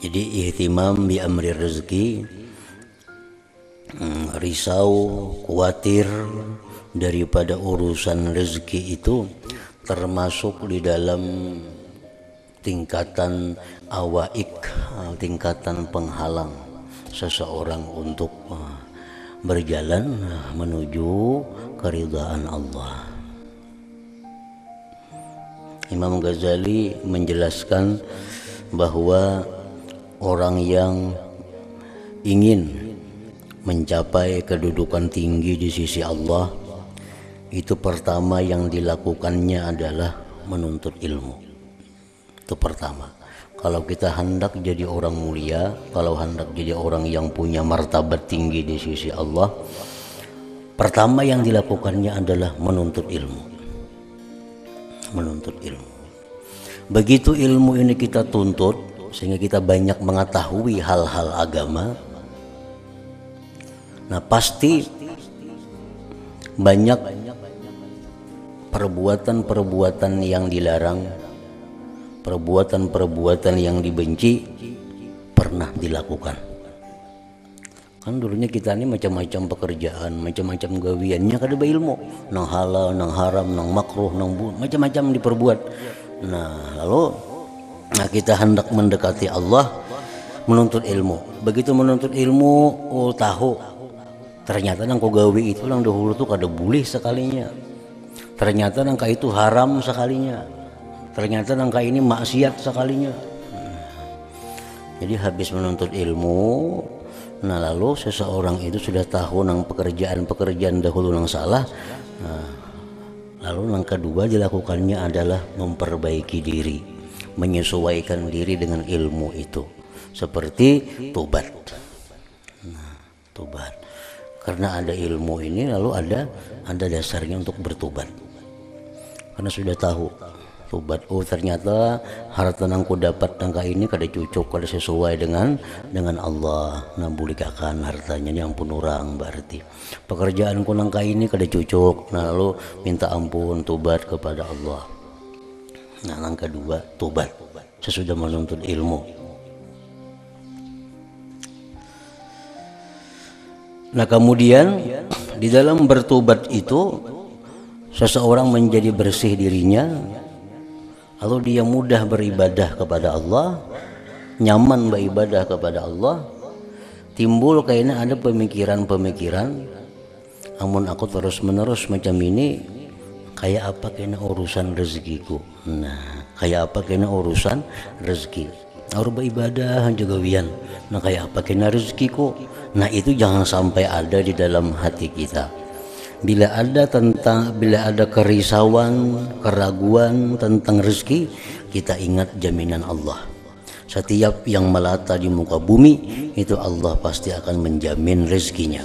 jadi ihtimam bi amri rezeki hmm, risau khawatir daripada urusan rezeki itu termasuk di dalam tingkatan awaik tingkatan penghalang seseorang untuk uh, berjalan uh, menuju keridhaan Allah. Imam Ghazali menjelaskan bahwa orang yang ingin mencapai kedudukan tinggi di sisi Allah itu pertama yang dilakukannya adalah menuntut ilmu. Itu pertama. Kalau kita hendak jadi orang mulia kalau hendak jadi orang yang punya martabat tinggi di sisi Allah pertama yang dilakukannya adalah menuntut ilmu. Menuntut ilmu. Begitu ilmu ini kita tuntut sehingga kita banyak mengetahui hal-hal agama. Nah, pasti banyak perbuatan-perbuatan yang dilarang, perbuatan-perbuatan yang dibenci pernah dilakukan. Kan dulunya kita ini macam-macam pekerjaan, macam-macam gawiannya kada ilmu, nang halal, nang haram, nang makruh, nang macam-macam diperbuat. Nah, lalu Nah, kita hendak mendekati Allah menuntut ilmu. Begitu menuntut ilmu, oh tahu ternyata nang kau gawe itu lang dahulu tuh kada boleh sekalinya. Ternyata nangka itu haram sekalinya. Ternyata nangka ini maksiat sekalinya. Jadi habis menuntut ilmu, nah lalu seseorang itu sudah tahu nang pekerjaan-pekerjaan dahulu nang salah. Nah, lalu yang kedua dilakukannya adalah memperbaiki diri menyesuaikan diri dengan ilmu itu. Seperti tobat. Nah, tobat. Karena ada ilmu ini lalu ada ada dasarnya untuk bertobat. Karena sudah tahu tobat. Oh ternyata harta yang ku dapat tangka ini kada cucuk kada sesuai dengan dengan Allah. Nah bulikakan hartanya yang pun orang berarti? Pekerjaanku nangka ini kada cucuk nah lalu minta ampun tobat kepada Allah Nah, yang kedua, tobat sesudah menuntut ilmu. Nah, kemudian di dalam bertobat itu seseorang menjadi bersih dirinya, lalu dia mudah beribadah kepada Allah, nyaman beribadah kepada Allah, timbul kayaknya ada pemikiran-pemikiran, namun aku terus menerus macam ini kayak apa kena urusan rezekiku? Nah kayak apa kena urusan rezeki? Orang beribadah juga wian. Nah kayak apa kena rezekiku? Nah itu jangan sampai ada di dalam hati kita. Bila ada tentang bila ada kerisauan keraguan tentang rezeki kita ingat jaminan Allah. Setiap yang melata di muka bumi itu Allah pasti akan menjamin rezekinya